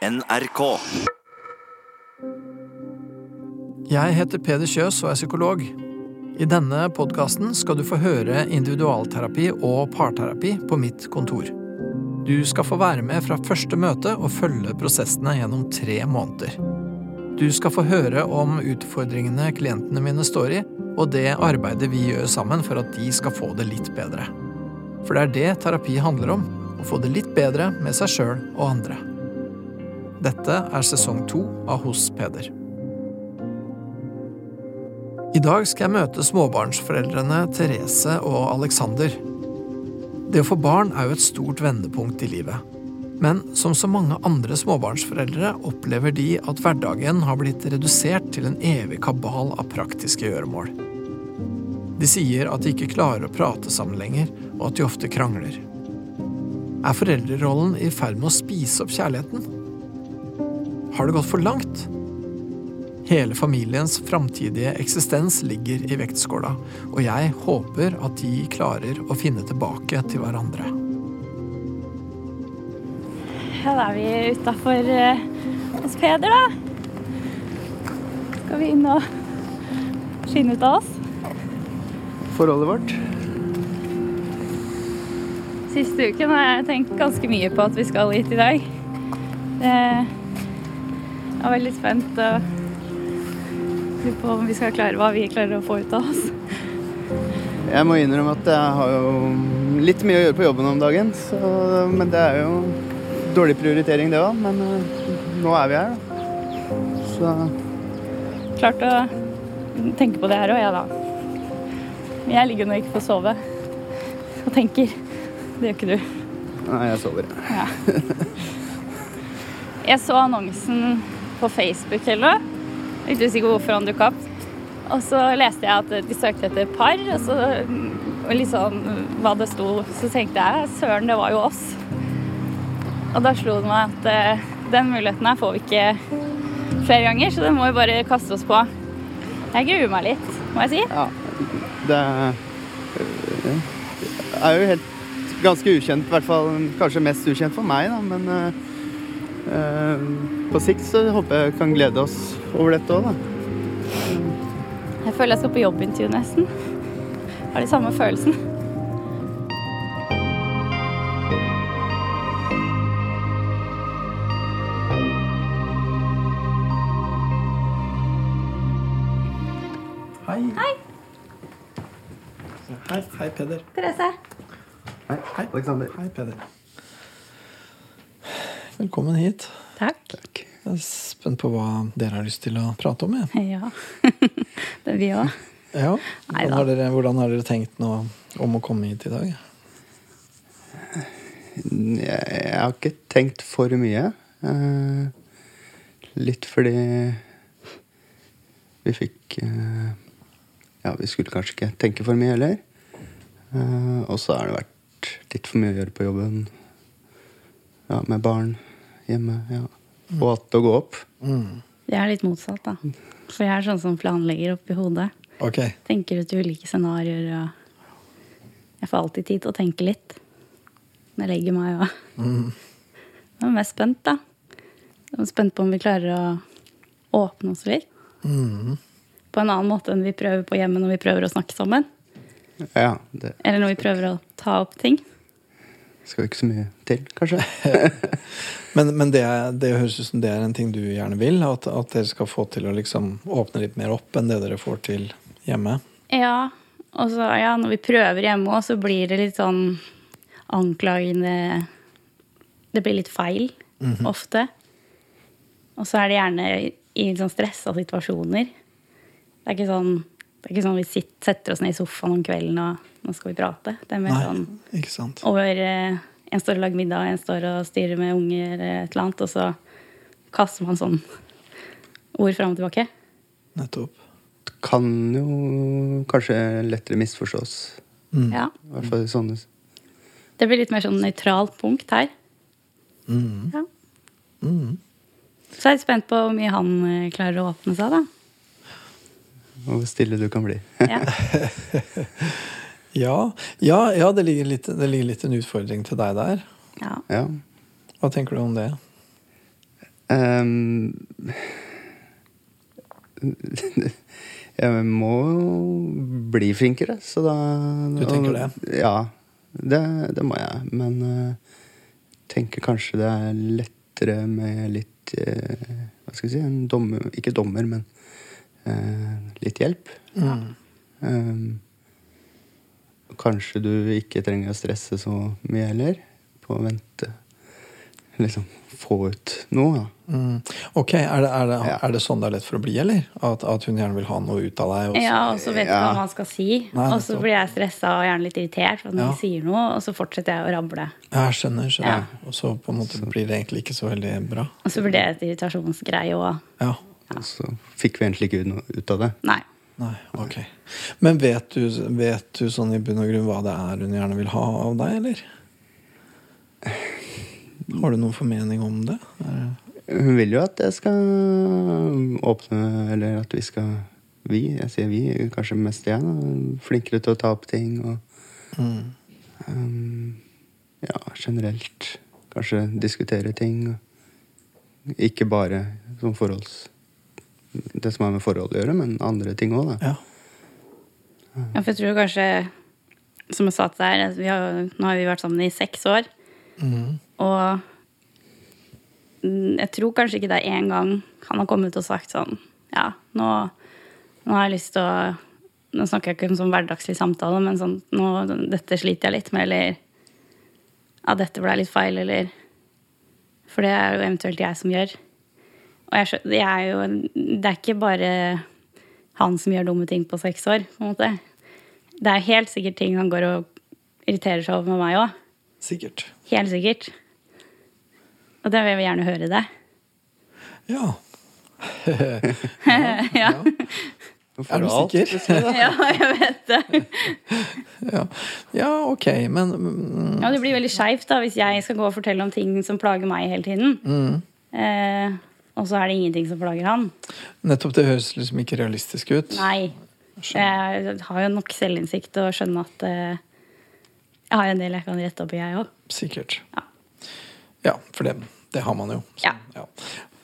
NRK. Jeg heter Peder Kjøs og er psykolog. I denne podkasten skal du få høre individualterapi og parterapi på mitt kontor. Du skal få være med fra første møte og følge prosessene gjennom tre måneder. Du skal få høre om utfordringene klientene mine står i, og det arbeidet vi gjør sammen for at de skal få det litt bedre. For det er det terapi handler om, å få det litt bedre med seg sjøl og andre. Dette er sesong to av Hos Peder. I dag skal jeg møte småbarnsforeldrene Therese og Alexander. Det å få barn er jo et stort vendepunkt i livet. Men som så mange andre småbarnsforeldre opplever de at hverdagen har blitt redusert til en evig kabal av praktiske gjøremål. De sier at de ikke klarer å prate sammen lenger, og at de ofte krangler. Er foreldrerollen i ferd med å spise opp kjærligheten? Har det gått for langt? Hele familiens framtidige eksistens ligger i vektskåla, og jeg håper at de klarer å finne tilbake til hverandre. Ja, da er vi utafor hos Peder, da. Skal vi inn og skinne ut av oss? Forholdet vårt. Siste uken har jeg tenkt ganske mye på at vi skal hit i dag. Jeg er veldig spent på om vi skal klare hva vi klarer å få ut av oss. Jeg må innrømme at jeg har jo litt mye å gjøre på jobben om dagen. Så, men det er jo dårlig prioritering, det òg. Men uh, nå er vi her, da. Så Klart å tenke på det her òg, jeg, da. Men jeg ligger nå ikke på å sove og tenker. Det gjør ikke du. Nei, jeg sover. Ja. Jeg så annonsen på Facebook eller noe. ikke sikker hvorfor han dukka opp. Og så leste jeg at de søkte etter par, og, så, og liksom hva det sto. Så tenkte jeg søren, det var jo oss. Og da slo det meg at uh, den muligheten her får vi ikke flere ganger, så det må vi bare kaste oss på. Jeg gruer meg litt, må jeg si. Ja, det er jo helt ganske ukjent, i hvert fall kanskje mest ukjent for meg, da. Men uh, på sikt så håper jeg kan glede oss over dette òg, da. Jeg føler jeg skal på jobbintervju nesten. Har de samme følelsen. Hei. Hei. Hei, hei Peder. Therese. Hei, Alexander. Hei, Peder. Velkommen hit. Takk. Takk. Jeg er spent på hva dere har lyst til å prate om. Jeg. Ja. det er vi òg. Ja. Hvordan, har dere, hvordan har dere tenkt nå om å komme hit i dag? Jeg, jeg har ikke tenkt for mye. Eh, litt fordi vi fikk eh, Ja, vi skulle kanskje ikke tenke for mye heller. Eh, og så har det vært litt for mye å gjøre på jobben. Ja, med barn hjemme. Ja. Og att å gå opp. Jeg er litt motsatt, da. For jeg er sånn som planlegger oppi hodet. Okay. Tenker ut ulike scenarioer og Jeg får alltid tid til å tenke litt når jeg legger meg og Jeg er mest spent, da. Jeg er spent på om vi klarer å åpne oss litt. På en annen måte enn vi prøver på hjemme når vi prøver å snakke sammen. Ja, det Eller når vi prøver å ta opp ting. Skal ikke så mye til, kanskje. Men, men det, det høres ut som det er en ting du gjerne vil? At, at dere skal få til å liksom åpne litt mer opp enn det dere får til hjemme? Ja, og så ja, når vi prøver hjemme òg, så blir det litt sånn anklagende Det blir litt feil ofte. Og så er det gjerne i litt sånn stressa situasjoner. Det er ikke sånn, det er ikke sånn vi sitter, setter oss ned i sofaen om kvelden og nå skal vi prate. Det er mer Nei, sånn ikke sant. over eh, En står og lager middag, en står og styrer med unger et eller annet, og så kaster man sånn ord fram og tilbake. Nettopp. Kan jo kanskje lettere misforstås. Ja. I hvert fall sånne Det blir litt mer sånn nøytralt punkt her. Ja. Så er jeg spent på hvor mye han eh, klarer å åpne seg, da. Og hvor stille du kan bli. Ja. Ja, ja, ja det, ligger litt, det ligger litt en utfordring til deg der. ja. ja. Hva tenker du om det? Um, jeg må bli flinkere, så da Du tenker det? Ja, det, det må jeg. Men uh, tenker kanskje det er lettere med litt uh, Hva skal jeg si en dommer, Ikke dommer, men uh, litt hjelp. Mm. Ehm, kanskje du ikke trenger å stresse så mye heller, på å vente. Liksom få ut noe, da. Mm. Ok, er det, er, det, Ja. er det sånn det er lett for å bli, eller? At, at hun gjerne vil ha noe ut av deg? Også? Ja, og så vet du Ja. hva man skal si. Og så blir jeg stressa og gjerne litt irritert for at Ja. noen sier noe, og så fortsetter jeg å rable. Ja, jeg skjønner. skjønner. Ja. Og så på en måte blir det egentlig ikke så veldig bra. Og så blir det et irritasjonsgreie òg. Ja. Og så fikk vi egentlig ikke ut noe ut av det. Nei. Nei, ok. Men vet du, vet du sånn i bunn og grunn hva det er hun gjerne vil ha av deg, eller? Har du noen formening om det? Er- Hun vil jo at jeg skal åpne, eller at vi skal Vi, jeg sier vi, kanskje mest jeg, da. Flinkere til å ta opp ting og Mm. um, Ja, generelt kanskje diskutere ting. Ikke bare som forholds... Det som har med forhold å gjøre, men andre ting òg, da. Ja. Ja, for jeg tror kanskje, som jeg sa til deg, vi har, nå har vi vært sammen i seks år. Mm. Og jeg tror kanskje ikke det er én gang han har kommet og sagt sånn Ja, nå, nå har jeg lyst til å Nå snakker jeg ikke om sånn hverdagslig samtale, men sånn nå, Dette sliter jeg litt med, eller Ja, dette ble litt feil, eller For det er jo eventuelt jeg som gjør. Og jeg, det er jo Det er ikke bare han som gjør dumme ting på seks år, på en måte. Det er helt sikkert ting han går og irriterer seg over med meg òg. Sikkert. Helt sikkert. Og det vil jeg gjerne høre det. Ja. ja. Er du sikker? ja, jeg vet det. Ja, ja ok, men mm, Ja, det blir veldig skeivt hvis jeg skal gå og fortelle om ting som plager meg hele tiden. mm. Eh, og så er det ingenting som plager han. Nettopp, det høres liksom ikke realistisk ut. Nei. Jeg har jo nok selvinnsikt til å skjønne at eh, jeg har en del jeg kan rette opp i, jeg òg. Sikkert. Ja. Ja, for det, det har man jo. Så, Ja.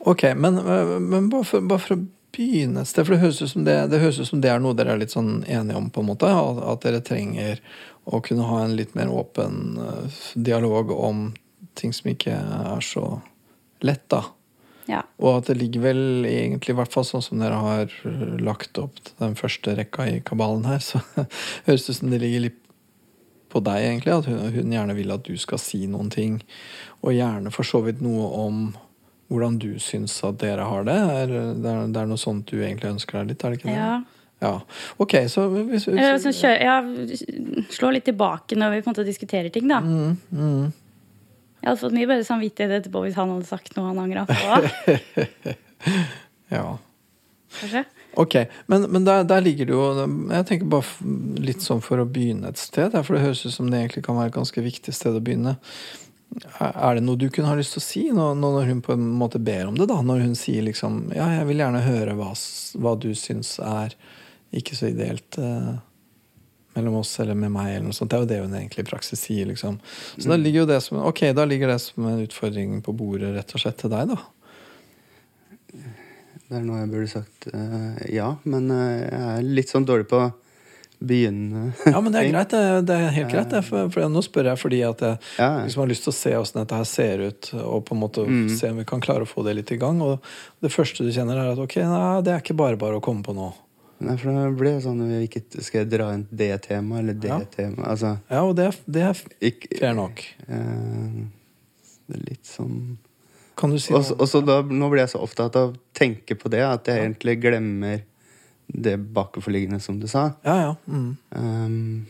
Ok, men, men bare, for, bare for å begynne et sted, for det høres ut som det, det som det er noe dere er litt sånn enige om, på en måte. At, at dere trenger å kunne ha en litt mer åpen eh, dialog om ting som ikke er så lett, da. Ja. Og at det ligger vel egentlig, i hvert fall sånn som dere har lagt opp den første rekka i kabalen her, så høres det ut som det ligger litt på deg, egentlig. At hun, hun gjerne vil at du skal si noen ting. Og gjerne for så vidt noe om hvordan du syns at dere har det. Er, det, er, det er noe sånt du egentlig ønsker deg litt, er det ikke det? Ja. Ja. Ok, så hvis, hvis, Eh, ja, slå litt tilbake når vi på en måte diskuterer ting, da. mm, mm. Jeg hadde fått mye bedre samvittighet etterpå hvis han hadde sagt noe han angra på. Ja. Kanskje? Ok, men, men der, der ligger det jo Jeg tenker bare litt sånn for å begynne et sted. For det høres ut som det egentlig kan være et ganske viktig sted å begynne. Er det noe du kunne ha lyst til å si nå, nå når hun på en måte ber om det? da Når hun sier liksom Ja, jeg vil gjerne høre hva, hva du syns er ikke så ideelt eh, mellom oss eller med meg. eller noe sånt Det er jo det hun egentlig i praksis sier. liksom Så da ligger jo det som Ok, da ligger det som en utfordring på bordet rett og slett til deg, da. Det er noe jeg burde sagt uh, ja, men uh, jeg er litt sånn dårlig på å begynne Ja, men det er greit. Det, det er helt greit. For, for nå spør jeg fordi at jeg Ja, liksom har lyst til å se åssen dette her ser ut, og på en måte Mm. se om vi kan klare å få det litt i gang. Og det første du kjenner, er at ok, nei, det er ikke bare bare å komme på nå. Nei, for det ble sånn ikke skal jeg dra inn det temaet eller det Ja. temaet. Altså, Ja, og det, det er fair nok. eh, Det er litt sånn Kan du si Og så- noe? og så da, Nå blir jeg så opptatt av å tenke på det at jeg egentlig glemmer det bakenforliggende, som du sa. Ja, ja. Mm. Um,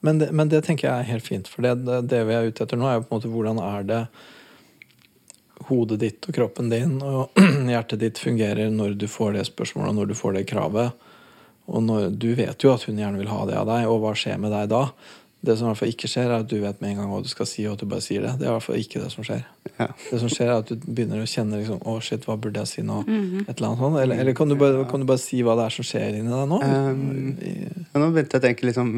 Men, det, men det tenker jeg er helt fint. For det, det, det vi er ute etter nå, er jo på en måte hvordan er det hodet ditt og kroppen din og hjertet ditt fungerer når du får det spørsmålet, og når du får det kravet. Og når, du vet jo at hun gjerne vil ha det av deg, og hva skjer med deg da? Det som i hvert fall ikke skjer, er at du vet med en gang hva du skal si, og at du bare sier det. Det er i hvert fall ikke det som skjer. ja. Det som skjer, er at du begynner å kjenne liksom, å shit, hva burde jeg si nå? Et eller annet sånt. Eller, eller kan, du bare, kan du bare si hva det er som skjer inni deg nå? Um, ja, nå begynte jeg å tenke liksom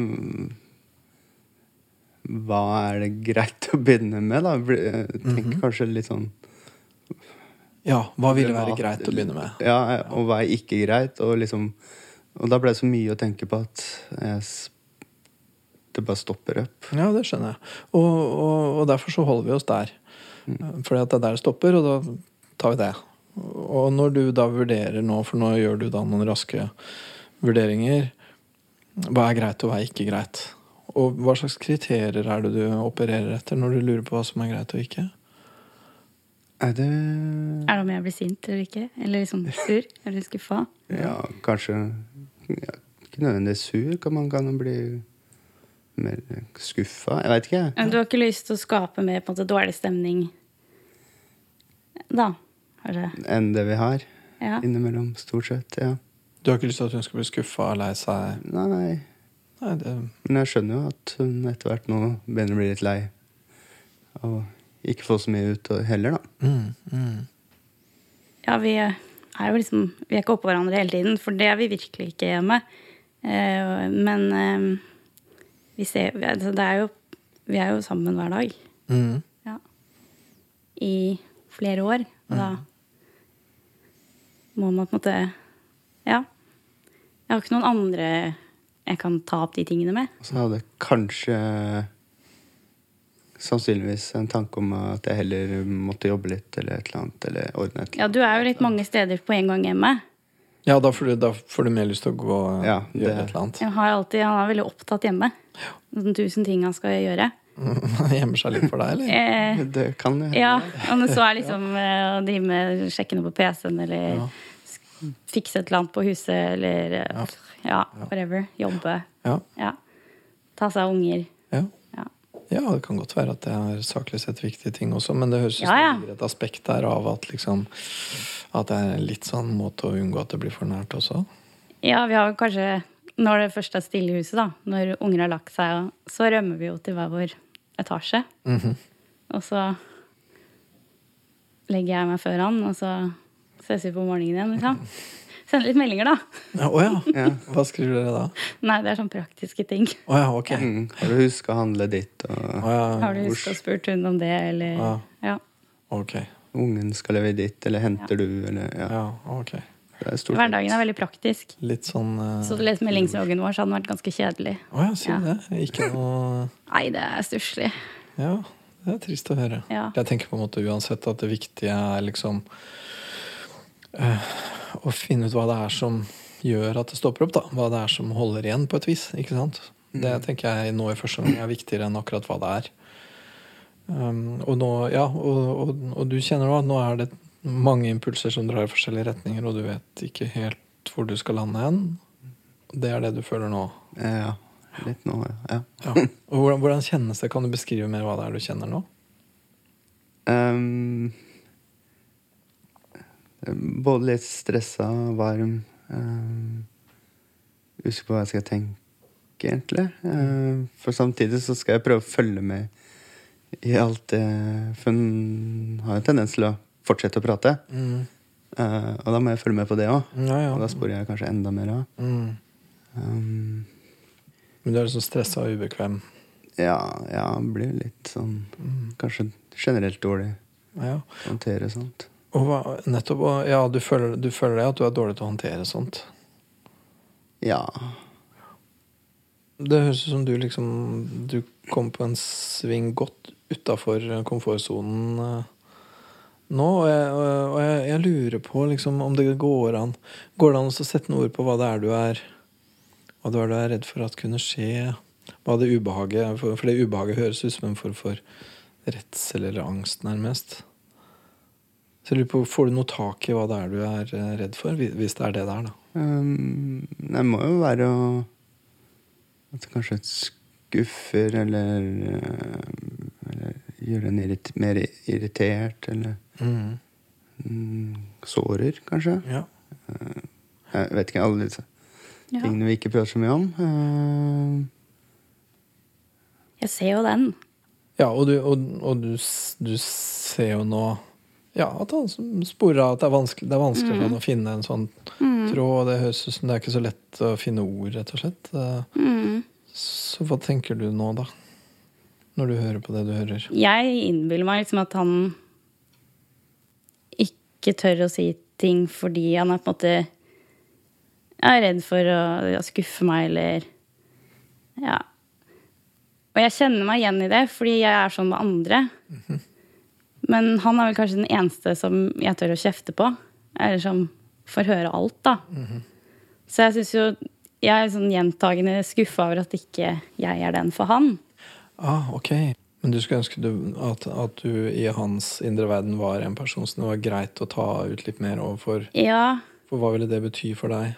Hva er det greit å begynne med, da? Bli- mm -hmm. kanskje litt sånn Ja, hva ville være greit å begynne med? Ja, og hva er ikke greit. Og, liksom, og da ble det så mye å tenke på at jeg, det bare stopper opp. Ja, det skjønner jeg. Og, og, og derfor så holder vi oss der. Fordi at det er der det stopper, og da tar vi det. Og når du da vurderer nå, for nå gjør du da noen raske vurderinger Hva er greit, og hva er ikke greit? Og hva slags kriterier er det du opererer etter når du lurer på hva som er greit og ikke? Er det Er det om jeg blir sint eller ikke? Eller liksom sur? Eller skuffa? Ja, kanskje ja, Ikke nødvendigvis sur. Kan man kan bli mer skuffa? Jeg veit ikke. jeg. Men Du har ikke lyst til å skape mer på en måte dårlig stemning da? Kanskje? Enn det vi har Ja. innimellom. Stort sett. Ja. Du har ikke lyst til at hun skal bli skuffa og lei seg? Nei, nei. Nei, det Men jeg skjønner jo at hun etter hvert nå begynner å bli litt lei av ikke få så mye ut heller, da. mm, mm. Ja, vi er jo liksom Vi er ikke oppå hverandre hele tiden, for det er vi virkelig ikke hjemme. Eh, Men eh, vi ser altså, Det er jo Vi er jo sammen hver dag. Mm. Ja. I flere år. Og da må man på en måte Ja. Jeg har ikke noen andre jeg kan ta opp de tingene med. Og så hadde kanskje sannsynligvis en tanke om at jeg heller måtte jobbe litt eller et eller annet. Eller ordne et eller Ja, du er jo litt mange steder på en gang hjemme. Ja, da får, du, da får du mer lyst til å gå og Ja, gjøre et eller annet. Har alltid, han er veldig opptatt hjemme. Sånn tusen ting han skal gjøre. Han Gjemmer seg litt for deg, eller? Eh. Det kan. Ja, om det så er liksom ja. å drive med sjekke noe på PC-en, eller Ja. fikse et eller annet på huset, eller eh, ja, whatever. Jobbe. Ja. Ja. Ta seg av unger. Ja. Ja. det kan godt være at det er saklig sett viktige ting også, men det høres ut som det ligger et aspekt der av at liksom At det er en litt sånn måte å unngå at det blir for nært også. Ja, vi har kanskje Når det først er stille i huset, da, når unger har lagt seg, så rømmer vi jo til hver vår etasje. Mhm. Og så legger jeg meg før han, og så ses vi på morgenen igjen, liksom. Sender litt meldinger, da. Ja, oh, ja. Ja. Hva skriver dere da? Nei, det er sånn praktiske ting. Å ja, ok. Mm. Har du huska å handle ditt, og Oh, ja, Har du husket å spurt hun om det, eller Ja. Ja. ok. ungen skal levere ditt, eller henter du, eller ja. Ja, ok. Det er stort. Hverdagen er veldig praktisk. Litt sånn Uh, Så du lese meldingsloggen vår så hadde den vært ganske kjedelig. Å ja, sier Ja. det. Ikke noe Nei, det er stusslig. Ja, det er trist å høre. Ja. Jeg tenker på en måte uansett at det viktige er liksom Å finne ut hva det er som gjør at det stopper opp, da. Hva det er som holder igjen, på et vis. Ikke sant? Det tenker jeg nå i første omgang er viktigere enn akkurat hva det er. Um, og nå, ja, og, og, og du kjenner nå at nå er det mange impulser som drar i forskjellige retninger, og du vet ikke helt hvor du skal lande hen. Det er det du føler nå. Ja, litt nå, ja. Ja. Og hvordan, hvordan kjennes det? Kan du beskrive mer hva det er du kjenner nå? Ehm, både litt stressa, varm. Uh, Usikker på hva jeg skal tenke, egentlig. Uh, for samtidig så skal jeg prøve å følge med i alt det For hun har en tendens til å fortsette å prate. Mm. Uh, og da må jeg følge med på det òg. Ja, ja. Og da sporer jeg kanskje enda mer av. Mm. Um, Men du er liksom stressa og ubekvem? ja, ja, blir litt sånn Mm. Kanskje generelt dårlig Ja. håndtere sånt. Og hva, nettopp, og, ja, du føler, du føler det at du er dårlig til å håndtere sånt? Ja. Det høres ut som du liksom Du kom på en sving godt utafor komfortsonen eh, nå. Og, jeg, og jeg, jeg lurer på liksom om det går an Går det an å sette noen ord på hva det er du er Hva det er du er redd for at kunne skje? Hva det ubehaget For, for det ubehaget høres ut som en form for redsel eller angst, nærmest. Så jeg lurer på, Får du noe tak i hva det er du er eh, redd for, hvis det er det det er, da? Um, det må jo være å At det kanskje skuffer, eller, eh, eller gjør en irrit mer irritert, eller Mm. mm, sårer, kanskje. Ja. Jeg vet ikke, alle disse Ja. tingene vi ikke prater så mye om. Uh, Jeg ser jo den. Ja, og du, og, og du, du ser jo nå ja, at han sporer av at det er vanskelig, det er vanskelig han å finne en sånn tråd. og Det høres ut som det er ikke så lett å finne ord, rett og slett. Eh, Mm. Så hva tenker du nå, da? Når du hører på det du hører? Jeg innbiller meg liksom at han ikke tør å si ting fordi han er på en måte er redd for å ja, skuffe meg, eller Ja. Og jeg kjenner meg igjen i det, fordi jeg er sånn med andre. Men han er vel kanskje den eneste som jeg tør å kjefte på. Eller som får høre alt, da. Så jeg syns jo Jeg er sånn gjentagende skuffa over at ikke jeg er den for han. Ah, ok. Men du skulle ønske du, at, at du i hans indre verden var en person som det var greit å ta ut litt mer overfor? Ja. For hva ville det bety for deg?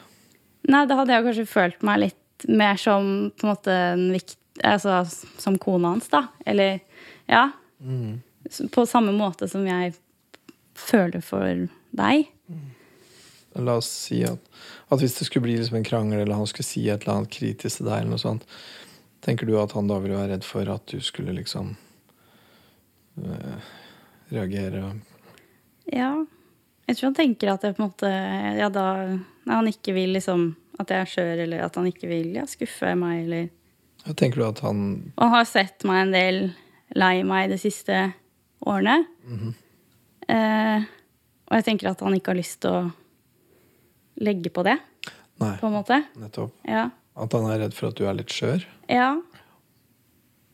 Nei, da hadde jeg kanskje følt meg litt mer som på en måte en vikt, altså, som kona hans, da. Eller ja. På samme måte som jeg føler for deg. La oss si at, at hvis det skulle bli liksom en krangel, eller han skulle si et eller annet kritisk til deg, sånt, tenker du at han da ville være redd for at du skulle liksom øh, reagere? Ja. Jeg tror han tenker at jeg på en måte Ja, da Når han ikke vil liksom at jeg er skjør, eller at han ikke vil ja, skuffe meg, eller Ja, tenker du at han Og han har sett meg en del lei meg det siste årene. eh, og jeg tenker at han ikke har lyst til å legge på det, Nei, på en måte. nettopp. Ja. At han er redd for at du er litt skjør? ja.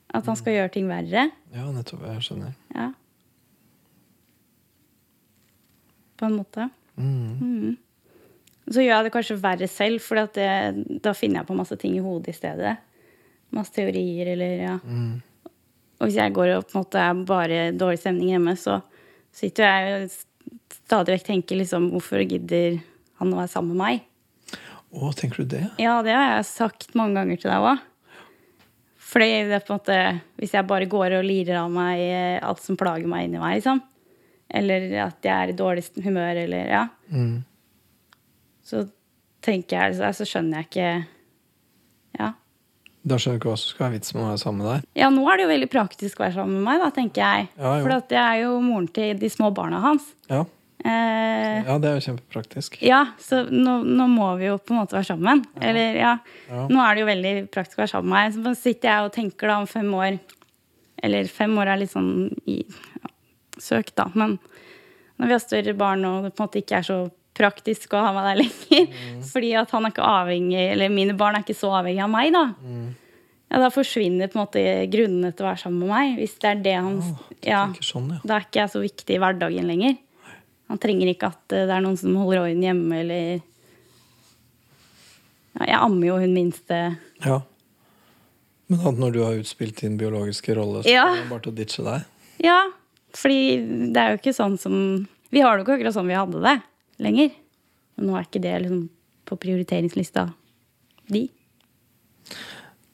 At han skal gjøre ting verre. Ja, nettopp. Jeg skjønner. Ja. På en måte. Mm. Så gjør jeg det kanskje verre selv, for da finner jeg på masse ting i hodet i stedet. Masse teorier eller ja. Og hvis jeg går og på en måte er bare dårlig stemning hjemme, så sitter jeg og stadig vekk tenker liksom Hvorfor gidder han å være sammen med meg? Å, tenker du det? Ja, det har jeg sagt mange ganger til deg òg. Fordi det er på en måte Hvis jeg bare går og lirer av meg eh, alt som plager meg inni meg, liksom. Eller at jeg er i dårlig humør, eller ja. Mm. Så tenker jeg Så, så skjønner jeg ikke Ja. Da skjønner du ikke hva som skal være vitsen med å være sammen med deg? Ja, nå er det jo veldig praktisk å være sammen med meg, da, tenker jeg. Ja. For jeg er jo moren til de små barna hans. Ja, Eh, ja det er jo kjempepraktisk. ja, så nå, nå må vi jo på en måte være sammen. Eller ja. Ja. Nå er det jo veldig praktisk å være sammen med meg. Så sitter jeg og tenker da om fem år Eller fem år er litt sånn i ja, søkt, da. Men når vi har større barn og det på en måte ikke er så praktisk å ha meg der lenger Fordi at han er ikke avhengig Eller mine barn er ikke så avhengig av meg, da. Ja, Da forsvinner på en måte grunnene til å være sammen med meg. Hvis det er det han ja, sånn, ja. Da er ikke jeg så viktig i hverdagen lenger. Han trenger ikke at eh, det er noen som holder orden hjemme, eller ja, Jeg ammer jo hun minste ja. Men at når du har utspilt din biologiske rolle, så Ja. er det bare til å ditche deg? Ja, fordi det er jo ikke sånn som Vi har det jo ikke akkurat sånn vi hadde det lenger. Men nå er ikke det liksom på prioriteringslista di.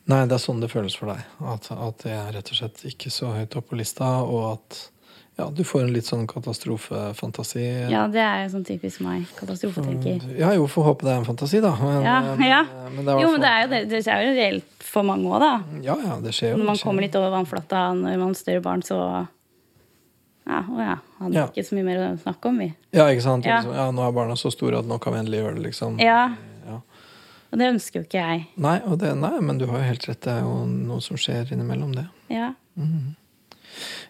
Nei, det er sånn det føles for deg. At, at det er rett og slett ikke så høyt opp på lista, og at ja, du får en litt sånn katastrofefantasi. Ja, det er jo sånn typisk meg. Katastrofetenker. Ja, jo, får håpe det er en fantasi, da. Men, Ja, ja. men er Jo, men det er jo, det, det er jo reelt for mange òg, da. Ja, ja, det skjer jo. Når man kommer litt over vannflata når man har større barn, så Ja, å ja. Hadde Ja. ikke så mye mer å snakke om, vi. Ja, ikke sant? Ja. Liksom, ja, nå er barna så store at nå kan vi endelig gjøre det, liksom. Ja. Ja. Og det ønsker jo ikke jeg. Nei, og det, nei, men du har jo helt rett. Det er jo noe som skjer innimellom det. Ja.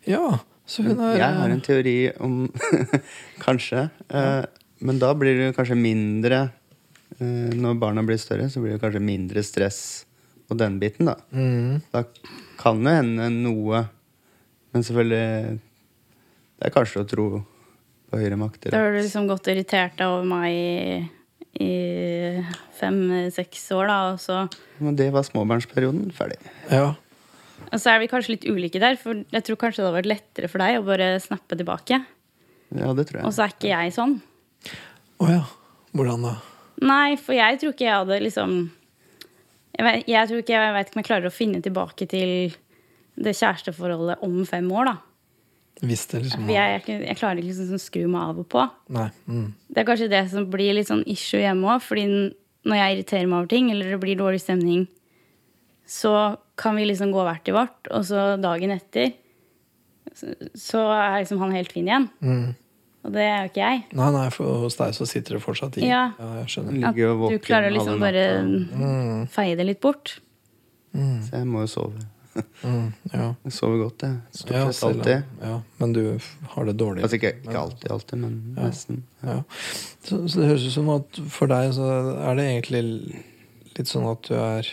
Ja, så hun er Jeg har en teori om Kanskje. Eh, men da blir det kanskje mindre eh, Når barna blir større, så blir det kanskje mindre stress på den biten, da. mm, Da kan det hende noe Men selvfølgelig Det er kanskje å tro på høyere makter. Da har du liksom gått irritert deg over meg i, i fem-seks år, da, og så Men det var småbarnsperioden. Ferdig. Ja. Og så er vi kanskje litt ulike der, for jeg tror kanskje det hadde vært lettere for deg å bare snappe tilbake. Ja, det tror jeg. Og så er ikke jeg sånn. Å ja. Hvordan da? Nei, for jeg tror ikke jeg hadde liksom Jeg, vet, jeg tror ikke jeg vet ikke om jeg klarer å finne tilbake til det kjæresteforholdet om fem år, da. Hvis det liksom For jeg, jeg, jeg klarer ikke liksom sånn skru meg av og på. Nei. Mm. Det er kanskje det som blir litt sånn issue hjemme òg. Fordi når jeg irriterer meg over ting, eller det blir dårlig stemning, så kan vi liksom gå hvert til vårt, og så dagen etter så, så er liksom han helt fin igjen. Mm. Og det er jo ikke jeg. Nei, nei, for hos deg så sitter det fortsatt i. Ja. jeg skjønner. At du klarer å liksom bare mm. feie det litt bort. Så jeg må jo sove. Mm, ja. Jeg sover godt, jeg. Stort Ja, sett alltid. Ja, men du har det dårlig. Altså ikke, ikke alltid, alltid, men Ja. nesten. Ja. Så, så det høres ut som at for deg så er det egentlig litt sånn at du er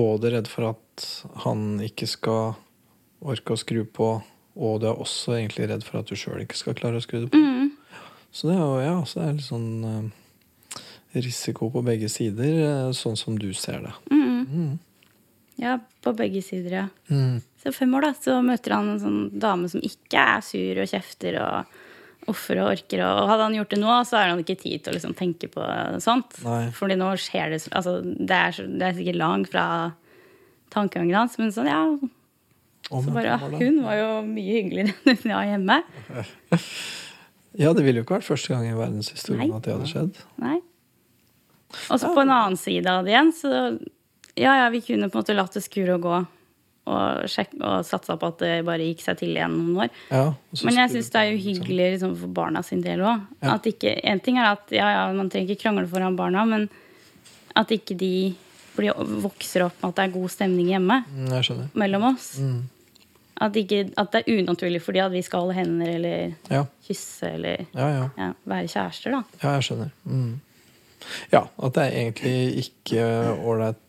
både redd for at han ikke skal orke å skru på, og du er også egentlig redd for at du sjøl ikke skal klare å skru det på. Mm. Så det er jo ja, så det er litt sånn eh, risiko på begge sider, eh, sånn som du ser det. Mm. Mm. Ja, på begge sider, ja. Mm. Så fem år, da, så møter han en sånn dame som ikke er sur og kjefter og offer og orker. Og hadde han gjort det nå, så har han ikke tid til å liksom tenke på sånt. Nei. Fordi nå skjer det Altså, det er, det er sikkert langt fra tankegangen hans, men sånn, ja. oh, Så bare, år, hun var jo mye hyggeligere enn hun var hjemme. Ja, det ville jo ikke vært første gang i verdenshistorien Nei. at det hadde skjedd. Nei. Og så på en annen side av det igjen, så ja, ja, vi kunne på en måte latt det skure og gå. Og, og satsa på at det bare gikk seg til igjen noen år. Ja, Men jeg syns det er uhyggelig liksom, for barna sin del òg. Ja. En ting er at ja, ja, man trenger ikke krangle foran barna, men at ikke de blir, vokser opp med at det er god stemning hjemme Mm, mellom oss. Mm. At, ikke, at det er unaturlig fordi at vi skal holde hender eller Ja, kysse eller være kjærester, da. Ja, jeg skjønner. Mm. Ja, at det er egentlig ikke ålreit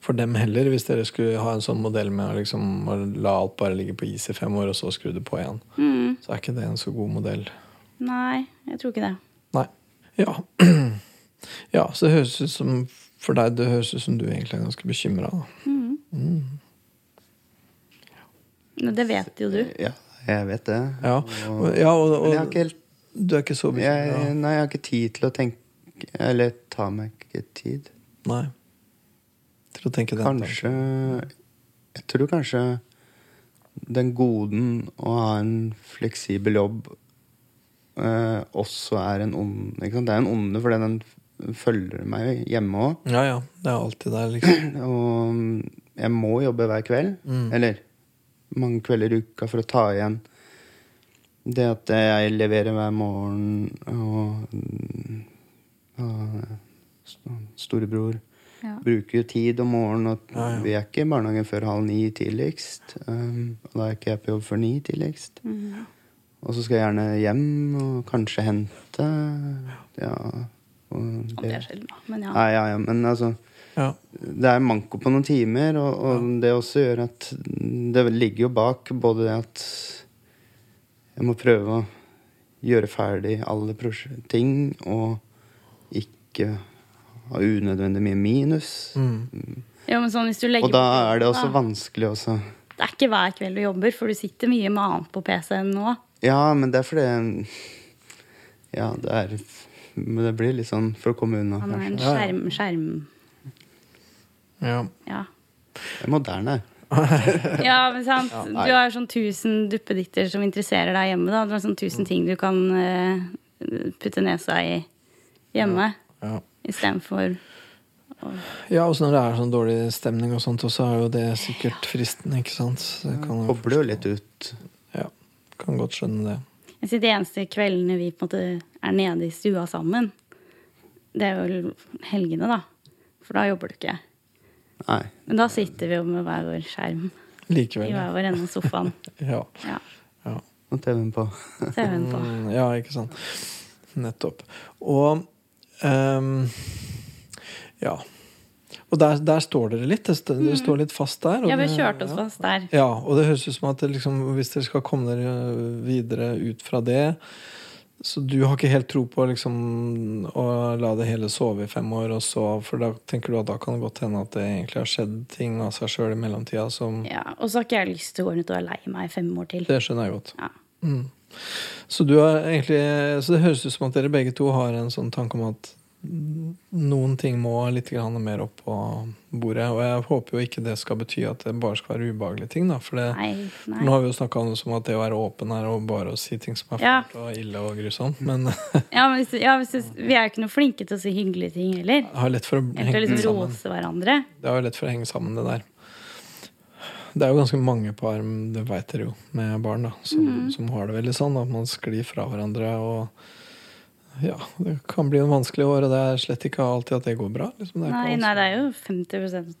for dem heller, hvis dere skulle ha en sånn modell med å liksom, å la alt bare ligge på is i fem år, og så skru det på igjen. Mm. Så er ikke det en så god modell. Nei, jeg tror ikke det. Nei. Ja. ja, så det høres ut som for deg det høres ut som du egentlig er ganske bekymra. Men det vet jo du. Ja, jeg vet det. Ja, Og, og, ja, og, men jeg har ikke helt du er ikke så bekymra? Nei, jeg har ikke tid til å tenke Eller ta meg ikke tid. Nei. Til å tenke den tanken. Kanskje Jeg tror kanskje den goden å ha en fleksibel jobb eh, også er en ond ikke sant? Det er en onde fordi den følger meg hjemme òg. Ja, ja. Det er alltid der, liksom. Og jeg må jobbe hver kveld. Mm. Eller mange kvelder i uka for å ta igjen det at jeg leverer hver morgen, og, og st- storebror Ja. bruker jo tid om morgenen, og Ja, ja. vi er ikke i barnehagen før halv ni tidligst. Um, og da er ikke jeg på jobb før ni tidligst. Mm. Og så skal jeg gjerne hjem og kanskje hente. Ja. Og Og det er sjelden, da. Men ja. Nei, ja, ja, men altså Ja. det er manko på noen timer, og, og det også gjør at det ligger jo bak både det at jeg må prøve å gjøre ferdig alle ting, og ikke ha unødvendig mye minus. Mm. ja, men sånn hvis du Og da er det også da- vanskelig også Det er ikke hver kveld du jobber, for du sitter mye med annet på PC-en nå. Ja, men det er fordi Ja, det er Men det blir litt sånn for å komme unna, Han er en. Ja, ja. skjerm... skjerm ja. ja. Det er moderne. ja, men sant. du har sånn tusen duppeditter som interesserer deg hjemme. da Du har sånn tusen ting du kan uh, putte nesa i hjemme. ja. Istedenfor Ja, også når det er sånn dårlig stemning og sånt, så er jo det sikkert fristende, ikke sant? Så kan, Kobler jo litt ut. ja, kan godt skjønne det. Jeg sier De eneste kveldene vi på en måte er nede i stua sammen, det er jo helgene, da. For da jobber du ikke. Nei. Men da sitter vi jo med hver vår skjerm i hver vår ende av sofaen. Ja. Ja, ja. Og TV-en på. TV-en på. Mm, ja, ikke sant. Nettopp. Og ehm, Ja. Og der, der står dere litt. Dere mm. Står litt fast der. Ja, vi har det- kjørt oss ja. fast der. Ja, og det høres ut som at liksom, hvis dere skal komme dere videre ut fra det Så du har ikke helt tro på liksom, å la det hele sove i fem år, så, for da tenker du at da kan det godt hende at det egentlig har skjedd ting av seg sjøl i mellomtida som Ja, Og så har ikke jeg lyst til å gå rundt og være lei meg i fem år til. Det skjønner jeg godt. Ja. Mm. Så, du har egentlig, så det høres ut som at dere begge to har en sånn tanke om at noen ting må litt grann mer opp på bordet. Og jeg håper jo ikke det skal bety at det bare skal være ubehagelige ting. Da, for det, Nei, nei. nå har vi jo snakka om at det å være åpen er å bare å si ting som er Ja. fælt og ille og grusomt. Men Ja, men hvis, ja, hvis, vi er jo ikke noe flinke til å si hyggelige ting heller. har lett for å henge liksom sammen. hverandre. Det har jo lett for å henge sammen det der. Det er jo ganske mange par, det veit dere jo, med barn da, som, Mm. som har det veldig sånn. At man sklir fra hverandre. Og ja, det kan bli en vanskelig år, og det er slett ikke alltid at det går bra. Liksom. Det er Nei, nei, det er jo 50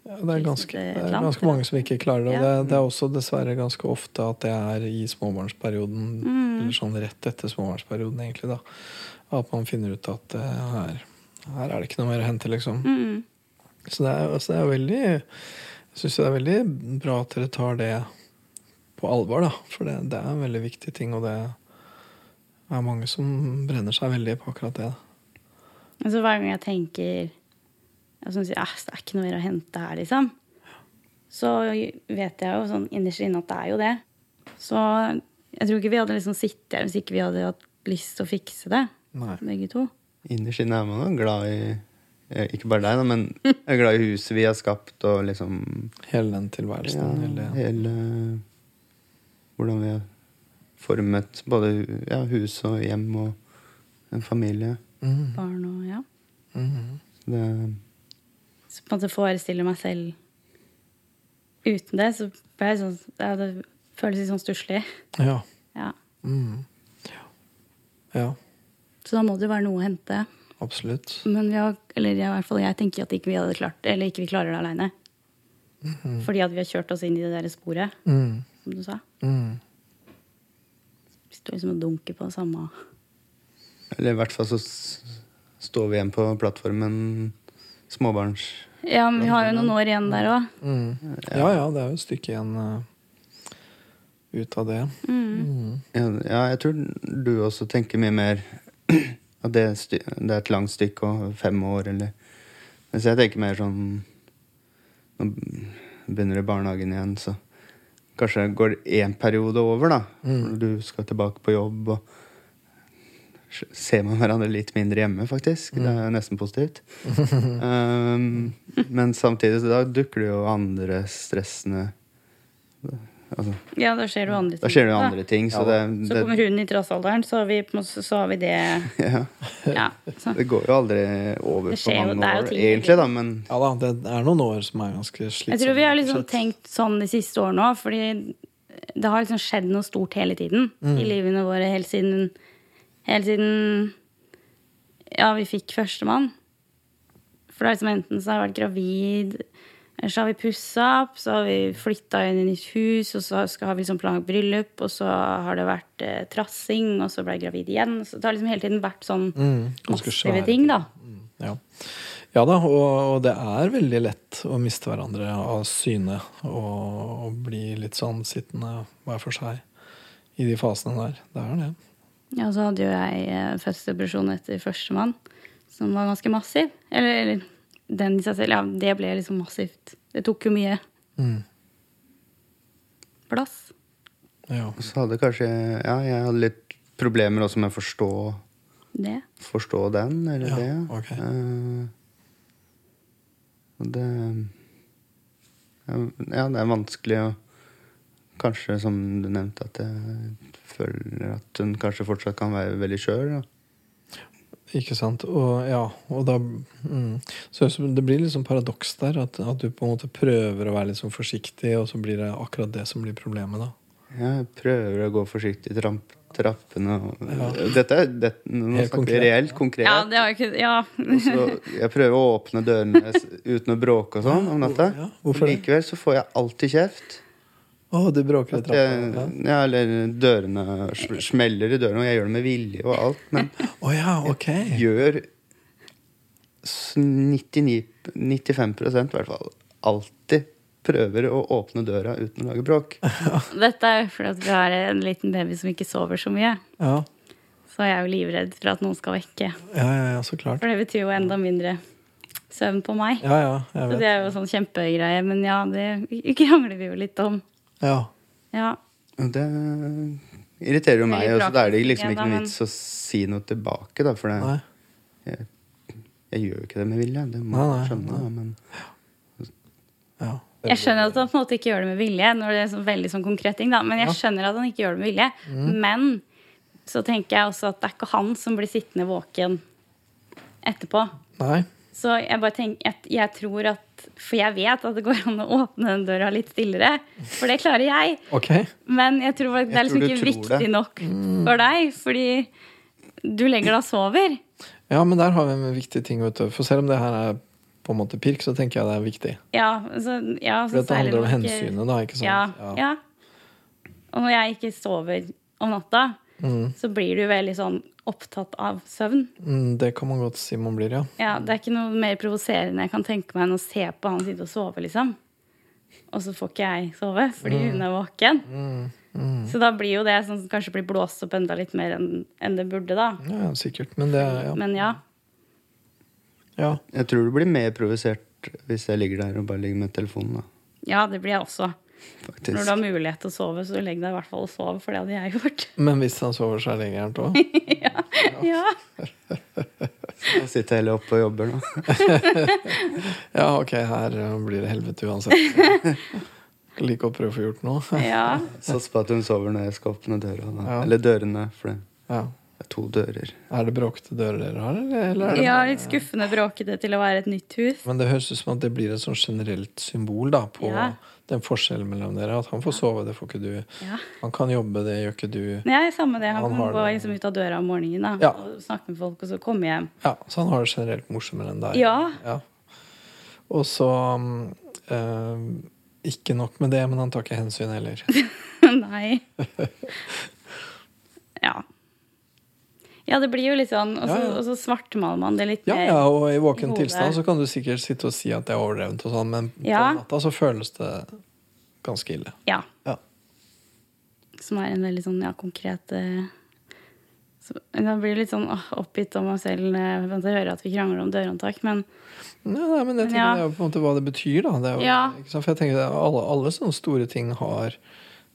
Ja, det er ganske, det er ganske mange som ikke klarer det. Ja. det, det er også dessverre ganske ofte at det er i småbarnsperioden, Mm. eller sånn rett etter småbarnsperioden, egentlig, da, at man finner ut at her, her er det ikke noe mer å hente, liksom. Mm. Så det er, altså det er veldig syns det er veldig bra at dere tar det på alvor, da. For det, det er en veldig viktig ting, og det er mange som brenner seg veldig på akkurat det. Altså Hver gang jeg tenker jeg synes, ja, Det er ikke noe mer å hente her, liksom. Så vet jeg jo sånn innerst inne at det er jo det. Så jeg tror ikke vi hadde liksom sittet her hvis ikke vi hadde hatt lyst til å fikse det, Nei. begge to. Innerst inne er man glad i Ikke bare deg, da, men jeg er glad i huset vi har skapt, og liksom Hele den tilværelsen. ja, hele, hele Hvordan vi har formet både ja, hus og hjem og en familie. Mm. Barn og ja. mhm. Det, Så på en måte forestille meg selv uten det, så ble jeg sånn ja, Det føles litt sånn stusslig. Ja. Ja. Mm. ja. Ja, Så da må det jo være noe å hente. Absolutt. Men vi har, eller i hvert fall jeg tenker at ikke vi hadde klart Eller ikke vi klarer det aleine. Fordi at vi har kjørt oss inn i det der sporet, mm. som du sa. Mm. Vi står liksom og dunker på det samme. eller i hvert fall så s- står vi igjen på plattformen småbarns... Ja, men vi har jo noen år igjen der òg. Mm. Ja ja, det er jo et stykke igjen uh, ut av det. Mm. Ja, ja, jeg tror du også tenker mye mer at det, det er et langt stykke og fem år, eller Mens jeg tenker mer sånn Nå begynner det barnehagen igjen, så kanskje går én periode over, da. Mm. Du skal tilbake på jobb, og ser man hverandre litt mindre hjemme, faktisk. Det er nesten positivt. um, men samtidig så da dukker det jo andre stressende altså, Ja, da skjer det jo andre ting. Da skjer det jo andre ting, så Ja, det, Så det kommer hun i trassalderen, så har vi, så har vi det ja. Ja. Så. Det går jo aldri over på mange jo år, ting- egentlig, da, men Ja da, det er noen år som er ganske slitsomme. Jeg tror vi har liksom tenkt sånn de siste årene òg, fordi det har liksom skjedd noe stort hele tiden i livene våre helt siden Helt siden Ja, vi fikk førstemann. For det er liksom enten så har jeg vært gravid, så har vi pussa opp, så har vi flytta inn i nytt hus, og så skal, har vi liksom planlagt bryllup, og så har det vært eh, trassing, og så ble jeg gravid igjen. Så det har liksom hele tiden vært sånn Mm, massive ting, da. Ja. ja da, og, og det er veldig lett å miste hverandre av syne og, og bli litt sånn sittende hver for seg i de fasene der. Det er det. Ja, så hadde jo jeg eh, fødselsdepresjon etter førstemann, som var ganske massiv. Eller, eller den i seg selv, ja, det ble liksom massivt. Det tok jo mye Mm. plass. Ja. så hadde kanskje Ja, jeg hadde litt problemer også med å forstå, Det. forstå den, eller Ja, det. ok. Uh, og det Ja, det er vanskelig å Kanskje, som du nevnte, at jeg føler at hun kanskje fortsatt kan være veldig skjør. da. Ikke sant. Og, ja, og da mm. Så det blir litt sånn paradoks der. At, at du på en måte prøver å være litt sånn forsiktig, og så blir det akkurat det som blir problemet. da. Jeg prøver å gå forsiktig i tramp, trappene. Og, Ja. Dette er det, Nå Helt snakker konkret. vi reelt konkret. Ja, det var ikke Ja. Så jeg prøver å åpne dørene uten å bråke og sånn om natta. Ja, likevel så får jeg alltid kjeft. Å, du bråker i jeg, trappa? Ja. ja, eller dørene smeller i dørene, og jeg gjør det med vilje og alt. Men oh, ja, ok. gjør 99, 95% i hvert fall alltid prøver å åpne døra uten å lage bråk. Dette er jo fordi at vi har en liten baby som ikke sover så mye. Ja, Så jeg er jo livredd for at noen skal vekke. ja, ja, ja så klart. For det betyr jo enda mindre søvn på meg. Ja, ja, jeg vet. Så det er jo sånn kjempegreie. Men ja, det krangler vi jo litt om. Ja. Ja. Det irriterer jo meg, og så da er det liksom ikke noe vits å si noe tilbake, da, for det, jeg, jeg gjør jo ikke det med vilje. Det må jeg du skjønne. Da, men Ja. Jeg skjønner at han på en måte ikke gjør det med vilje, når det er sånn veldig sånn konkret ting, da. Men jeg skjønner at han ikke gjør det med vilje. Men så tenker jeg også at det er ikke han som blir sittende våken etterpå. Nei. Så jeg bare tenker at jeg tror at For jeg vet at det går an å åpne den døra litt stillere. For det klarer jeg. Okay. Men jeg tror det er liksom ikke viktig det. nok for deg. Fordi du legger deg og sover. Ja, men der har vi en viktig ting, vet du. For selv om det her er på en måte pirk, så tenker jeg det er viktig. Ja, så, ja, For dette handler om hensynet, da. ikke sant? Ja, ja. Og når jeg ikke sover om natta, Mm. så blir du veldig sånn opptatt av søvn. Mm, det kan man godt si man blir, ja. Ja, Det er ikke noe mer provoserende jeg kan tenke meg enn å se på han sitte og sove, liksom. Og så får ikke jeg sove fordi Mm. hun er våken. Så da blir jo det sånn som kanskje blir blåst opp enda litt mer enn en det burde, da. Ja, sikkert. Men det ja. Men ja. ja. Jeg tror du blir mer provosert hvis jeg ligger der og bare ligger med telefonen. da, Ja, det blir jeg også. Faktisk. Når du har mulighet til å sove, så legg deg i hvert fall og sov, for det hadde jeg gjort. Men hvis han sover, så er det gærent òg? Ja. Jeg sitter heller oppe og jobber nå. Ja, ok, her uh, blir det helvete uansett. Like å prøve å få gjort noe. ja. Sats på at hun sover når jeg skal åpne døra. Da. Ja. Eller dørene, for det Ja. er to dører. Er det bråkete dører dere har, eller? eller er det ja, bare- litt skuffende bråkete til å være et nytt hus. Men det høres ut som at det blir et sånn generelt symbol da, på Ja. Den forskjellen mellom dere. At han får sove, det får ikke du. Ja. Han kan jobbe, det gjør ikke du. Nei, samme det. Han, Han kan gå liksom ut av døra om morgenen da, Ja. og snakke med folk, og så komme hjem. Ja, Så han har det generelt morsommere enn deg. Ja. Ja. Og så eh, Ikke nok med det, men han tar ikke hensyn heller. Nei. Ja. Ja, det blir jo litt sånn, og så, Ja, ja. og så svartmaler man det litt Ja, mer. ja, og i våken tilstand så kan du sikkert sitte og si at det er overdrevent, og sånn, men Ja. på natta så føles det ganske ille. Ja. Ja. Som er en veldig sånn ja, konkret eh, så, Da blir det litt sånn åh, oppgitt om meg selv eh, når jeg hører at vi krangler om dørhåndtak, men Nei, men jeg tenker Ja. det er jo på en måte hva det betyr, da. Det jo? For jeg tenker er alle, alle sånne store ting har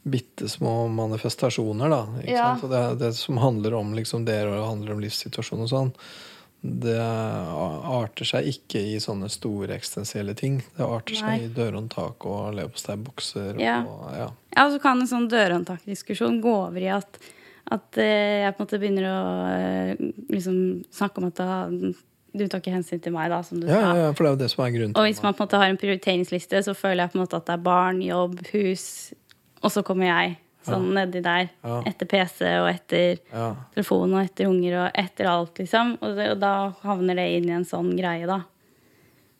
bitte små manifestasjoner, da. Ja. det, det som handler om liksom dere og handler om livssituasjon og sånn, det arter seg ikke i sånne store eksistensielle ting. Det arter seg i dørhåndtak og leverposteibokser Ja. og ja. Ja, og så kan en sånn dørhåndtakdiskusjon gå over i at, at eh, jeg på en måte begynner å eh, liksom snakke om at da, du tar ikke hensyn til meg, da, som du Ja, ja, sa. ja, for det er jo det som er grunnen Og hvis man på en måte har en prioriteringsliste, så føler jeg på en måte at det er barn, jobb, hus, og så kommer jeg sånn nedi der. Ja. Etter PC og etter ja. telefon og etter unger og etter alt, liksom. Og, det, og da havner det inn i en sånn greie, da.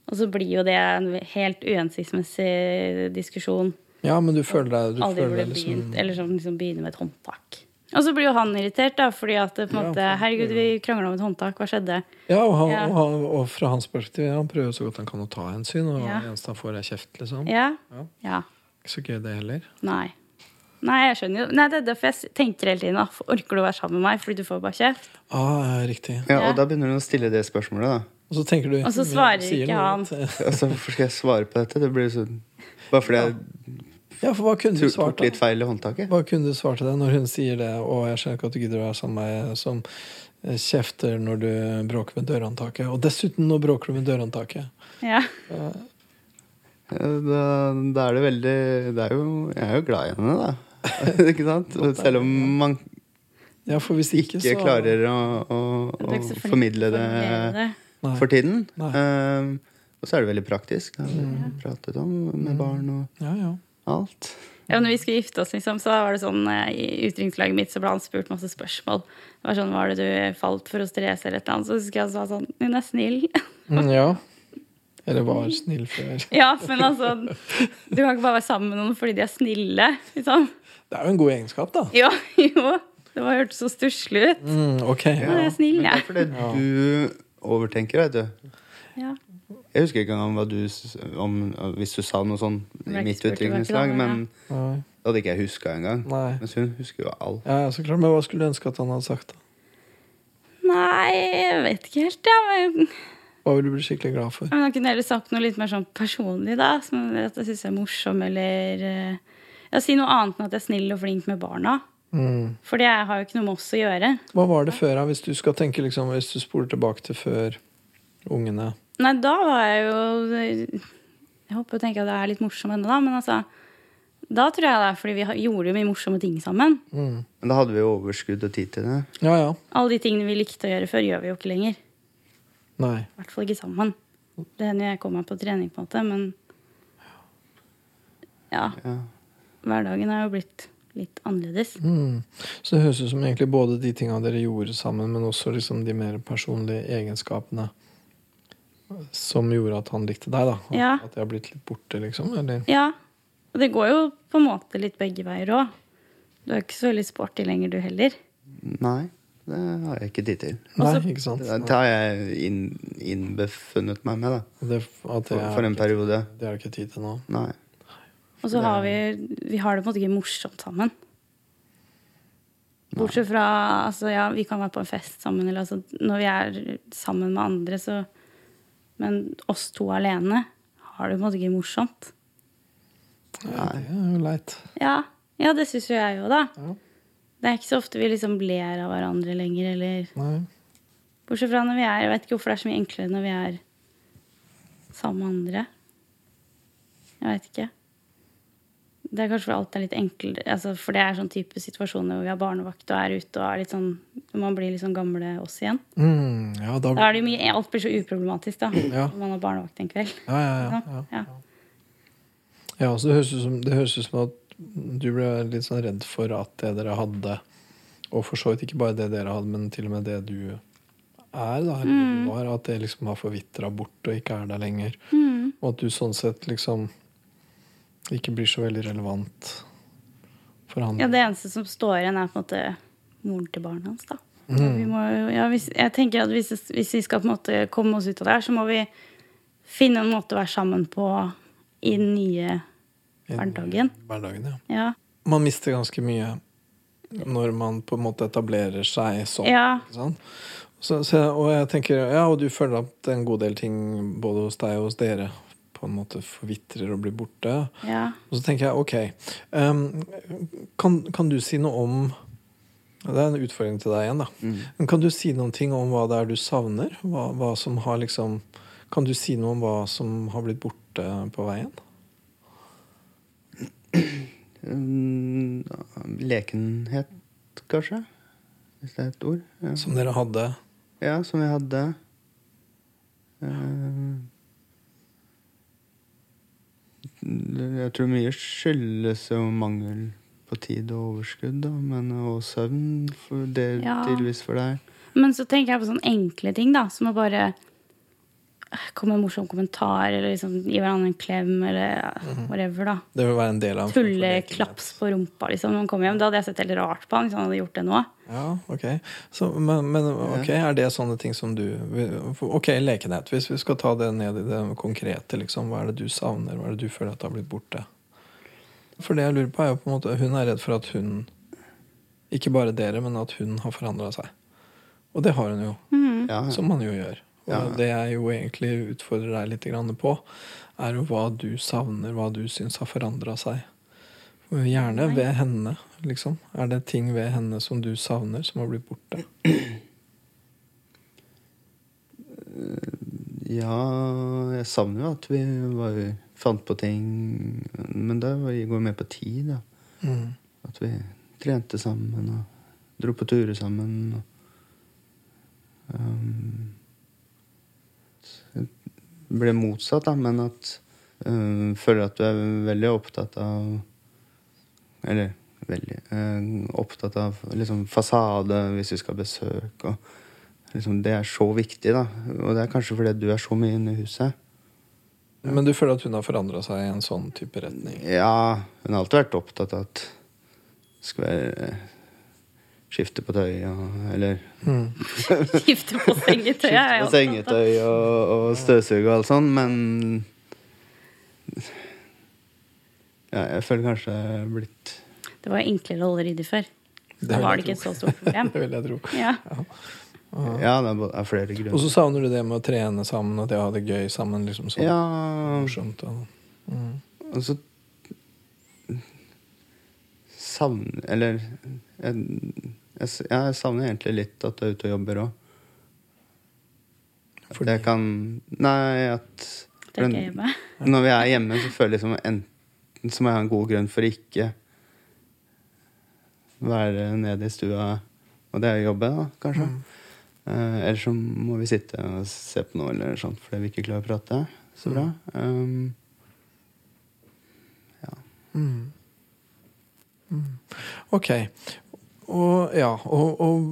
Og så blir jo det en helt uhensiktsmessig diskusjon. ja, men du føler deg, du Aldri føler deg liksom begynt, eller sånn liksom begynner med et håndtak. Og så blir jo han irritert, da, fordi at på en Ja, måte for- Herregud, vi krangla om et håndtak, hva skjedde? Ja, og, han, Ja. Og, han, og fra hans perspektiv, han prøver så godt han kan å ta hensyn, og Ja. eneste han får, er kjeft, liksom. Ja? Ja. Ikke så gøy, det heller. Nei. Nei, jeg skjønner jo. Nei, det er derfor jeg tenker hele tiden. da. Orker du å være sammen med meg? Fordi du får bare kjeft. Ah, ja, riktig. Ja, Ja. Og da begynner hun å stille det spørsmålet, da. Og så tenker du Og så svarer ikke noe han. Altså, Hvorfor skal jeg svare på dette? Det blir sånn Bare fordi jeg Ja, for hva kunne du svart litt feil i håndtaket? Hva kunne du svart til det når hun sier det, og jeg skjønner ikke at du gidder å være sammen med meg som eh, kjefter når du bråker med dørhåndtaket, og dessuten nå bråker du med dørhåndtaket. Ja. Ja, Da, da er det veldig det er jo, Jeg er jo glad i henne, da. ikke sant? Selv om man Ja, for hvis ikke, ikke så klarer å, å, å formidle det. Nei. for tiden. Nei. Um, og så er det veldig praktisk. Det har vi pratet om med barn og Ja, ja. alt. Ja, når vi skulle gifte oss, liksom, så var det sånn eh, i utdrikningslaget mitt så ble han spurt masse spørsmål. Det var sånn, Var det du falt for hos Therese, eller et eller annet? Så husker jeg han sa sånn Hun er snill. Mm, ja. Eller var snill før. ja, men altså Du kan ikke bare være sammen med noen fordi de er snille, liksom. Det er jo en god egenskap, da. Jo, jo. Det var hørtes så stusslig ut. Mm, ok. Ja, jeg er snill, Men det er fordi du overtenker, vet du. Ja. Jeg husker ikke engang hva du om, hvis du sa noe sånn i mitt utviklingslag, men Nei. det hadde ikke jeg huska engang. Nei. Mens hun husker jo alt. Ja, så klart. Men hva skulle du ønske at han hadde sagt? da? Nei, jeg vet ikke helt, ja. Hva vil du bli skikkelig glad for? Jeg kunne heller sagt noe litt mer sånn personlig, da. Som at jeg syns er morsom, eller eh, Ja, si noe annet enn at jeg er snill og flink med barna. Mm. For det har jo ikke noe med oss å gjøre. Hva var det før, da? Hvis du skal tenke liksom, hvis du spoler tilbake til før ungene Nei, da var jeg jo Jeg håper å tenke at jeg er litt morsom ennå, da. Men altså Da tror jeg det er fordi vi gjorde jo mye morsomme ting sammen. mm. Men da hadde vi jo overskudd og tid til det. Ja ja. Alle de tingene vi likte å gjøre før, gjør vi jo ikke lenger. Nei. I hvert fall ikke sammen. Det hender jeg kommer meg på trening, på en måte, men ja. Ja. Hverdagen er jo blitt litt annerledes. Mm. Så det høres ut som egentlig både de tinga dere gjorde sammen, men også liksom de mer personlige egenskapene Som gjorde at han likte deg, da? Ja. at jeg har blitt litt borte, liksom? Eller? Ja. Og det går jo på en måte litt begge veier òg. Du er ikke så veldig sporty lenger, du heller. Nei, det har jeg ikke tid til. Nei, Altså- ikke sant? Det har jeg inn, innbefunnet meg med, da. Det, at det For, for en periode. Det har du ikke tid til nå. Nei. Og så har vi Vi har det på en måte ikke morsomt sammen. Bortsett fra altså ja, Vi kan være på en fest sammen, eller altså Når vi er sammen med andre, så Men oss to alene har det på en måte ikke morsomt. Nei, det er jo leit. Ja, ja det syns jo jeg jo, da. Ja. Det er ikke så ofte vi liksom ler av hverandre lenger, eller Nei. Bortsett fra når vi er Jeg vet ikke hvorfor det er så mye enklere når vi er sammen med andre. Jeg vet ikke. Det er kanskje fordi alt er litt enklere altså For det er sånn type situasjoner hvor vi har barnevakt og er ute og er litt sånn Man blir litt sånn gamle oss igjen. Mm, ja, da, Da er det jo mye Alt blir så uproblematisk, da. Ja. Når man har barnevakt en kveld. ja, ja, ja, ja. Ja. Ja, så det høres ut som, som at du ble litt sånn redd for at det dere hadde, og for så vidt ikke bare det dere hadde, men til og med det du er, da, Mm. var, at det liksom har forvitra bort og ikke er der lenger. Mm. Og at du sånn sett liksom ikke blir så veldig relevant for han. Ja, det eneste som står igjen, er på en måte moren til barnet hans, da. Mm. Vi må, ja, hvis, jeg tenker at hvis, hvis vi skal på en måte komme oss ut av det her, så må vi finne en måte å være sammen på i den nye hverdagen. Hverdagen, ja. Ja. Man mister ganske mye når man på en måte etablerer seg sånn. Ja. Ikke sant? Så, så, og jeg tenker, ja, og du føler at en god del ting både hos deg og hos dere på en måte forvitrer og blir borte. ja. Og så tenker jeg, ok um, kan, kan du si noe om Det er en utfordring til deg igjen, da. Men kan du si noen ting om hva det er du savner? Hva, hva som har liksom Kan du si noe om hva som har blitt borte på veien? Mm, lekenhet, kanskje? Hvis det er et ord. Ja, Som dere hadde? ja som vi hadde. Eh, Jeg tror mye skyldes jo mangel på tid og overskudd, da, men og søvn for det, Ja. tydeligvis for deg. Men så tenker jeg på sånne enkle ting, da, som å bare komme med en morsom kommentar, eller liksom gi hverandre en klem, eller ja, whatever, da. Det vil være en del av. Tulleklaps på rumpa, liksom, når man kommer hjem. Da hadde jeg sett helt rart på han hvis han hadde gjort det nå. Ja, ok. Så, men, men ok, er det sånne ting som du Ok, lekenhet. Hvis vi skal ta det ned i det konkrete, liksom. Hva er det du savner? Hva er det du føler at har blitt borte? For det jeg lurer på, er jo på en måte Hun er redd for at hun Ikke bare dere, men at hun har forandra seg. Og det har hun jo. Ja, Som man jo gjør. Og Ja. det jeg jo egentlig utfordrer deg litt på, er jo hva du savner, hva du syns har forandra seg. Gjerne ved henne, liksom. Er det ting ved henne som du savner, som har blitt borte? ja, jeg savner jo at vi var, fant på ting, men det går mer på tid, da. Mm. At vi trente sammen og dro på turer sammen. Og, um, ble motsatt, da, men at øh, Føler at du er veldig opptatt av Eller veldig øh, opptatt av liksom fasade hvis du skal besøke. Og, liksom, det er så viktig, da. Og det er kanskje fordi du er så mye inne i huset. Men du føler at hun har forandra seg i en sånn type retning? Ja, hun har alltid vært opptatt av at det skal være skifte på tøy og Eller Mm. Skifte på sengetøy. Skifte på sengetøy og, og støvsuge og alt sånt, men ja, jeg føler kanskje jeg er blitt Det var enklere å holde ryddig før. Det Da var det ikke et så stort problem. Det vil jeg tro. Ja. Ja, det er, flere grunner. Og så savner du det med å trene sammen, at jeg har det gøy sammen. liksom sånn Ja, morsomt. Og, mm. og så savner Eller jeg, jeg, jeg savner egentlig litt at du er ute og jobber òg. Fordi- Det kan Nei, at Det er. Når vi er hjemme, så føler jeg liksom enten så må jeg ha en god grunn for å ikke være nede i stua, og det er jobbe, da, kanskje. Eh, eller så må vi sitte og se på noe eller sånt fordi vi ikke klarer å prate så bra. Um, ja. Mm. Mm. Ok. Og ja, og, og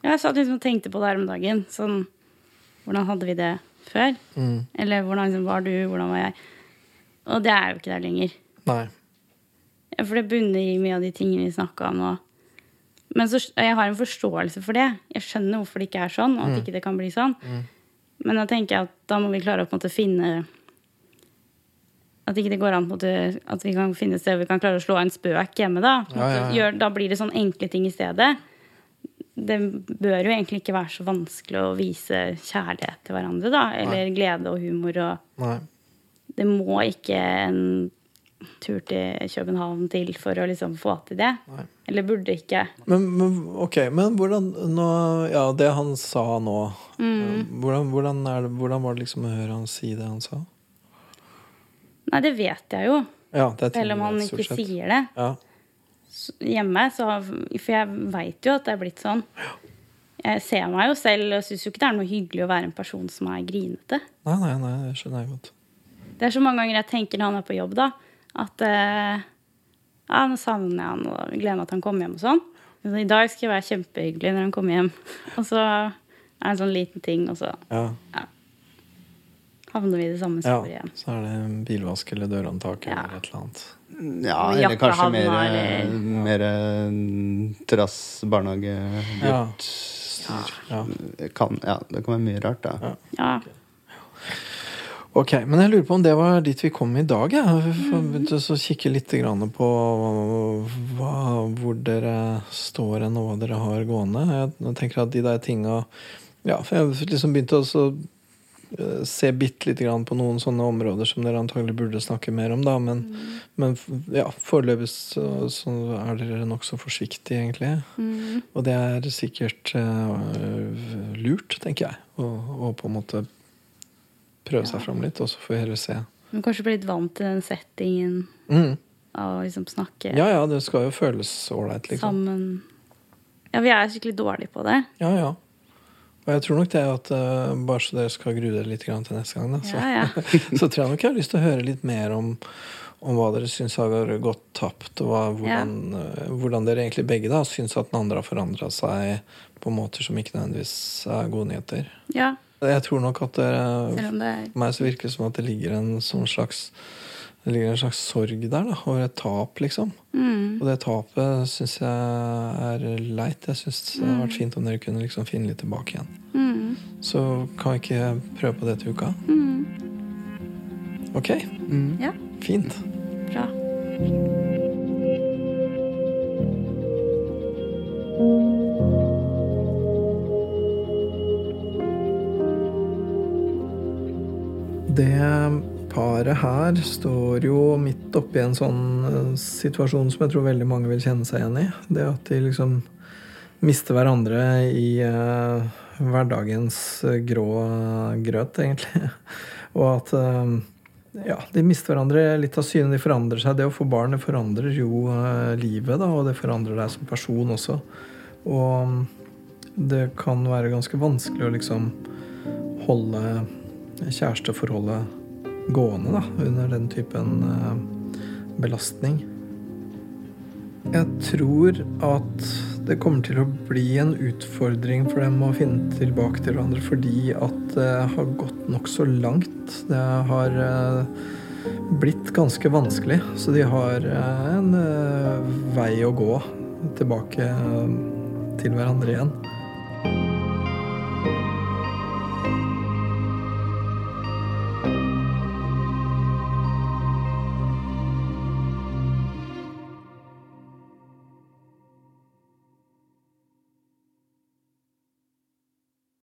Ja, Jeg satt liksom og tenkte på det her om dagen. Sånn, hvordan hadde vi det før. Mm. Eller hvordan liksom, var du, hvordan var jeg? Og det er jo ikke der lenger. Nei. Ja, For det bunner i mye av de tingene vi snakka om Og, Men så, jeg har en forståelse for det. Jeg skjønner hvorfor det ikke er sånn, og at ikke det kan bli sånn. Men da tenker jeg at da må vi klare å måte finne At ikke det går an måte, at vi kan finne et sted vi kan klare å slå en spøk hjemme. Da Ja, måte ja, ja. Gjør, Da blir det sånn enkle ting i stedet. Det bør jo egentlig ikke være så vanskelig å vise kjærlighet til hverandre, da. Eller glede og humor og Nei. det må ikke en tur til København til for å liksom få til det. Nei. Eller burde ikke. Men, men ok, men hvordan nå, Ja, det han sa nå Mm. hvordan, hvordan, er det, hvordan var det liksom å høre han si det han sa? Nei, det vet jeg jo. Ja, det Selv om han ikke sier det Ja. hjemme. Så, for jeg veit jo at det er blitt sånn. Jeg ser meg jo selv og syns jo ikke det er noe hyggelig å være en person som er grinete. Nei, nei, nei, det skjønner jeg godt. Det er så mange ganger jeg tenker når han er på jobb, da, at uh, ja, nå savner jeg han og gleder meg til han kommer hjem og sånn. Men I dag skal jeg være kjempehyggelig når han kommer hjem. Og så er det en sånn liten ting, og så Ja, havner vi i det samme ja. sporet igjen. Så er det bilvask eller dørhåndtak Ja. eller et eller annet. Ja, eller kanskje mer, eller- mer trass, terrass, barnehage, Ja. gutt. Ja. Kan, ja, det kan være mye rart, da. Ja. Ja. Ok, men jeg lurer på om det var dit vi kom i dag. Ja. Vi begynte å kikke litt på hva, hvor dere står hen, og hva dere har gående. Jeg tenker at de der tinga Ja, for jeg liksom begynte eh, se bitte lite grann på noen sånne områder som dere antagelig burde snakke mer om, da. Men, men ja, foreløpig så, så er dere nokså forsiktige, egentlig. Mm. Og det er sikkert uh, lurt, tenker jeg, å, å på en måte prøve seg fram litt, og så får vi heller se. Men kanskje bli litt vant til den settingen Mm. av å liksom snakke Ja ja, det skal jo føles ålreit, liksom. sammen. Ja, vi er skikkelig dårlige på det. Ja ja. Og jeg tror nok det at uh, bare så dere skal grue dere litt til neste gang, da, så, Ja, ja. så tror jeg nok jeg har lyst til å høre litt mer om, om hva dere syns har gått tapt, og hva, hvordan, eh, hvordan dere egentlig begge da syns at den andre har forandra seg på måter som ikke nødvendigvis er gode nyheter. ja. Jeg tror nok at dere det For meg så virker det som at det ligger en sånn slags det ligger en slags sorg der, da, over et tap, liksom. mm. Og det tapet syns jeg er leit. Jeg syns det hadde vært fint om dere kunne liksom finne litt tilbake igjen. Mm. Så kan vi ikke prøve på det til uka? Mm. Ok, Mm. Ja, fint. bra. Det paret her står jo midt oppi en sånn eh, situasjon som jeg tror veldig mange vil kjenne seg igjen i. Det at de liksom mister hverandre i uh, hverdagens eh, grå grøt, egentlig. Og at uh, ja, de mister hverandre litt av syne. De forandrer seg. Det å få barn det forandrer jo uh, livet, da, og det forandrer deg som person også. Og mm, det kan være ganske vanskelig å liksom holde kjæresteforholdet gående da, under den typen eh, belastning. Jeg tror at det kommer til å bli en utfordring for dem å finne tilbake til hverandre fordi at det har gått nokså langt. Det har eh, blitt ganske vanskelig, så de har eh, en vei å gå tilbake til hverandre igjen.